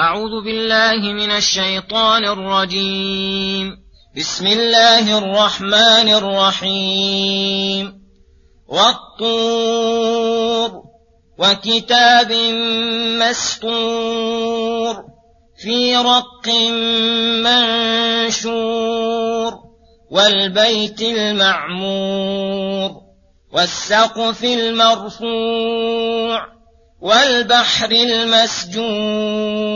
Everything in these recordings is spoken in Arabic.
أعوذ بالله من الشيطان الرجيم. بسم الله الرحمن الرحيم. والطور وكتاب مسطور في رق منشور والبيت المعمور والسقف المرفوع والبحر المسجور.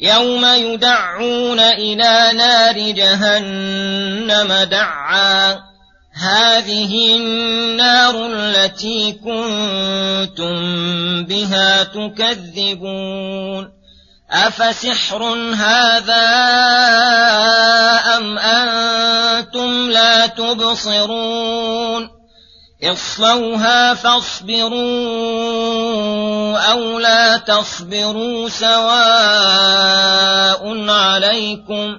يوم يدعون إلى نار جهنم دعا هذه النار التي كنتم بها تكذبون افسحر هذا ام أنتم لا تبصرون اصلوها فاصبروا أو لا تصبروا سواء عليكم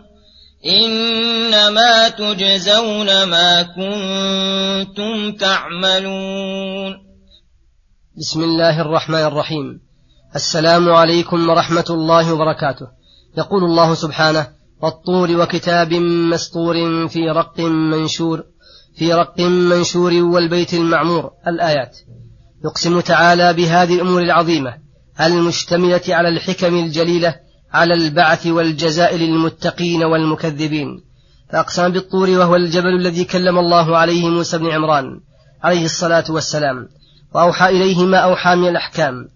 إنما تجزون ما كنتم تعملون. بسم الله الرحمن الرحيم. السلام عليكم ورحمة الله وبركاته. يقول الله سبحانه والطور وكتاب مسطور في رق منشور في رق منشور والبيت المعمور. الآيات. يقسم تعالى بهذه الأمور العظيمة المشتملة على الحكم الجليلة على البعث والجزاء للمتقين والمكذبين. فأقسم بالطور وهو الجبل الذي كلم الله عليه موسى بن عمران عليه الصلاة والسلام. وأوحى إليه ما أوحى من الأحكام.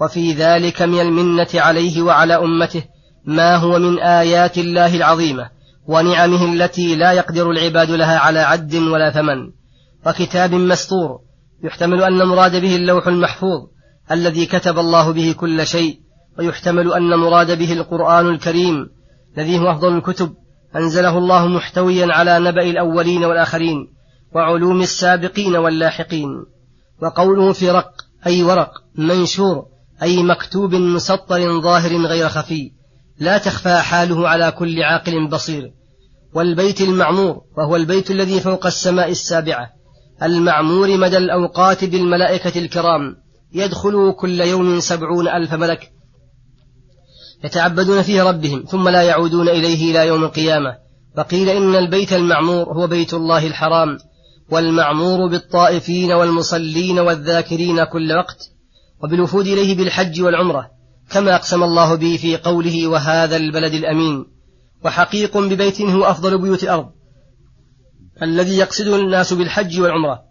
وفي ذلك من المنة عليه وعلى أمته ما هو من آيات الله العظيمة ونعمه التي لا يقدر العباد لها على عد ولا ثمن. وكتاب مسطور يحتمل أن مراد به اللوح المحفوظ الذي كتب الله به كل شيء ويحتمل أن مراد به القرآن الكريم الذي هو أفضل الكتب أنزله الله محتويا على نبأ الأولين والآخرين وعلوم السابقين واللاحقين وقوله في رق أي ورق منشور أي مكتوب مسطر ظاهر غير خفي لا تخفى حاله على كل عاقل بصير. والبيت المعمور وهو البيت الذي فوق السماء السابعة المعمور مدى الأوقات بالملائكة الكرام يدخل كل يوم سبعون ألف ملك يتعبدون فيه ربهم ثم لا يعودون إليه إلى يوم القيامة. وقيل إن البيت المعمور هو بيت الله الحرام والمعمور بالطائفين والمصلين والذاكرين كل وقت وبالوفود إليه بالحج والعمرة كما أقسم الله به في قوله وهذا البلد الأمين وحقيق ببيت هو أفضل بيوت الأرض الذي يقصده الناس بالحج والعمرة.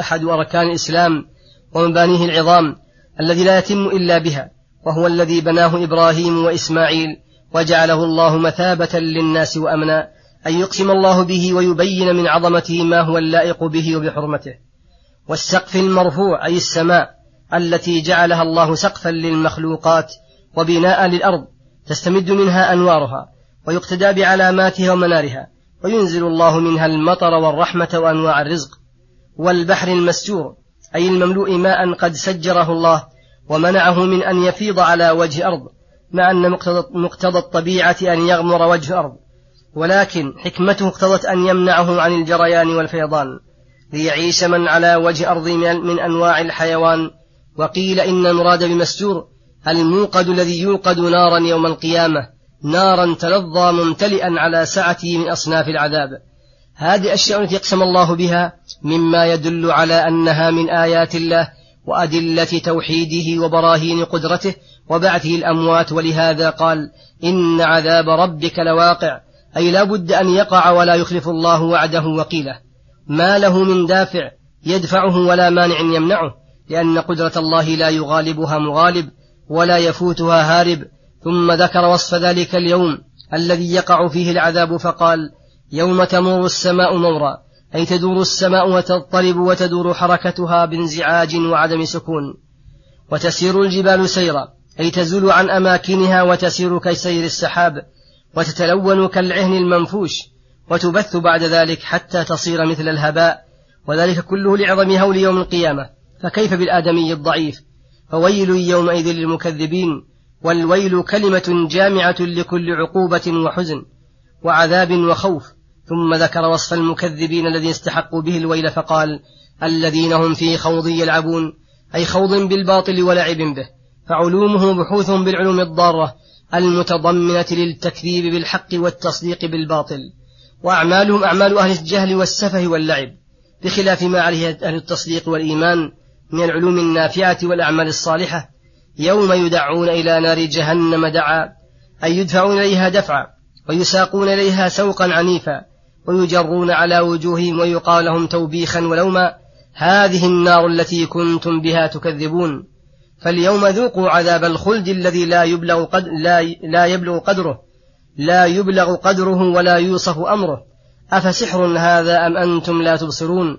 أحد أركان الإسلام ومبانيه العظام الذي لا يتم إلا بها. وهو الذي بناه إبراهيم وإسماعيل وجعله الله مثابة للناس وأمنا أن يقسم الله به ويبين من عظمته ما هو اللائق به وبحرمته. والسقف المرفوع أي السماء التي جعلها الله سقفا للمخلوقات وبناء للأرض تستمد منها أنوارها ويقتدى بعلاماتها ومنارها وينزل الله منها المطر والرحمة وأنواع الرزق. والبحر المسجور أي المملوء ماء قد سجره الله ومنعه من أن يفيض على وجه أرض مع أن مقتضى الطبيعة أن يغمر وجه أرض. ولكن حكمته اقتضت أن يمنعه عن الجريان والفيضان ليعيش من على وجه أرض من أنواع الحيوان. وقيل إن المراد بمسجور الموقد الذي يوقد نارا يوم القيامة نارا تلظى ممتلئا على سعته من أصناف العذاب. هذه أشياء التي يقسم الله بها مما يدل على أنها من آيات الله وأدلة توحيده وبراهين قدرته وبعثه الأموات ولهذا قال إن عذاب ربك لواقع أي لا بد أن يقع ولا يخلف الله وعده وقيله. ما له من دافع يدفعه ولا مانع يمنعه لأن قدرة الله لا يغالبها مغالب ولا يفوتها هارب. ثم ذكر وصف ذلك اليوم الذي يقع فيه العذاب فقال يوم تمور السماء مورا. أي تدور السماء وتضطرب وتدور حركتها بانزعاج وعدم سكون. وتسير الجبال سيرا أي تزول عن أماكنها وتسير كسير السحاب. وتتلون كالعهن المنفوش وتبث بعد ذلك حتى تصير مثل الهباء. وذلك كله لعظم هول يوم القيامة. فكيف بالآدمي الضعيف؟ فويل يومئذ للمكذبين والويل كلمة جامعة لكل عقوبة وحزن وعذاب وخوف. ثم ذكر وصف المكذبين الذين استحقوا به الويل فقال الذين هم في خوض يلعبون أي خوض بالباطل ولعب به فعلومه بحوث بالعلوم الضارة المتضمنة للتكذيب بالحق والتصديق بالباطل وأعمالهم أعمال أهل الجهل والسفه واللعب بخلاف ما عليه أهل التصديق والإيمان من العلوم النافعة والأعمال الصالحة يوم يدعون إلى نار جهنم دعا أي يدفعون إليها دفعا ويساقون إليها سوقا عنيفا ويجرون على وجوههم ويقال لهم توبيخا ولوما هذه النار التي كنتم بها تكذبون. فاليوم ذوقوا عذاب الخلد الذي لا يبلغ قد لا, لا يبلغ قدره لا يبلغ قدره ولا يوصف أمره. أفسحر هذا أم أنتم لا تبصرون؟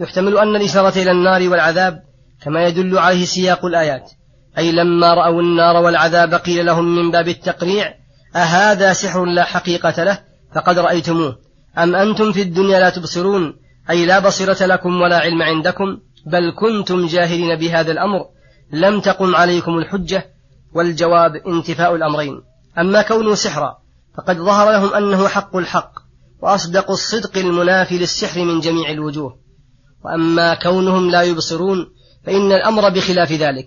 يحتمل أن الإشارة إلى النار والعذاب كما يدل عليه سياق الآيات. أي لما رأوا النار والعذاب قيل لهم من باب التقريع أهذا سحر لا حقيقة له فقد رأيتموه. أم أنتم في الدنيا لا تبصرون؟ أي لا بصيرة لكم ولا علم عندكم بل كنتم جاهلين بهذا الأمر. لم تقم عليكم الحجة والجواب انتفاء الأمرين. أما كونه سحرا فقد ظهر لهم أنه حق الحق وأصدق الصدق المنافي للسحر من جميع الوجوه. وأما كونهم لا يبصرون فإن الأمر بخلاف ذلك.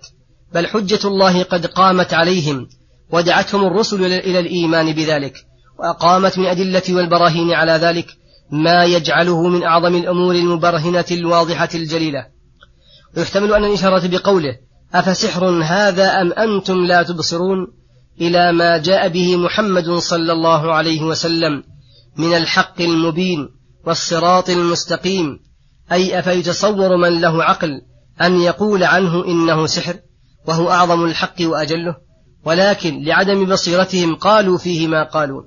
بل حجة الله قد قامت عليهم ودعتهم الرسل إلى الإيمان بذلك. وأقامت من أدلة والبراهين على ذلك ما يجعله من أعظم الأمور المبرهنة الواضحة الجليلة. ويحتمل أن الإشارة بقوله أفسحر هذا أم أنتم لا تبصرون إلى ما جاء به محمد صلى الله عليه وسلم من الحق المبين والصراط المستقيم أي أفيتصور من له عقل أن يقول عنه إنه سحر وهو أعظم الحق وأجله ولكن لعدم بصيرتهم قالوا فيه ما قالوا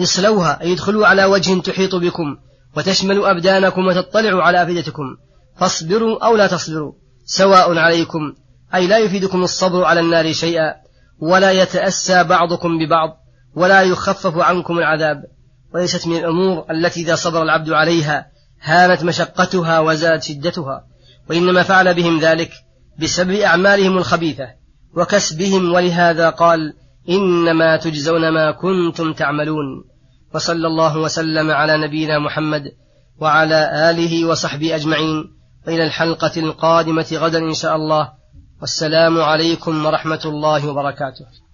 اصلوها أي ادخلوا على وجه تحيط بكم وتشمل أبدانكم وتطلع على أفئدتكم. فاصبروا أو لا تصبروا سواء عليكم أي لا يفيدكم الصبر على النار شيئا ولا يتأسى بعضكم ببعض ولا يخفف عنكم العذاب. وليست من الأمور التي إذا صبر العبد عليها هانت مشقتها وزادت شدتها وإنما فعل بهم ذلك بسبب أعمالهم الخبيثة وكسبهم. ولهذا قال إنما تجزون ما كنتم تعملون. وصلى الله وسلم على نبينا محمد وعلى آله وصحبه أجمعين. وإلى الحلقة القادمة غدا إن شاء الله. والسلام عليكم ورحمة الله وبركاته.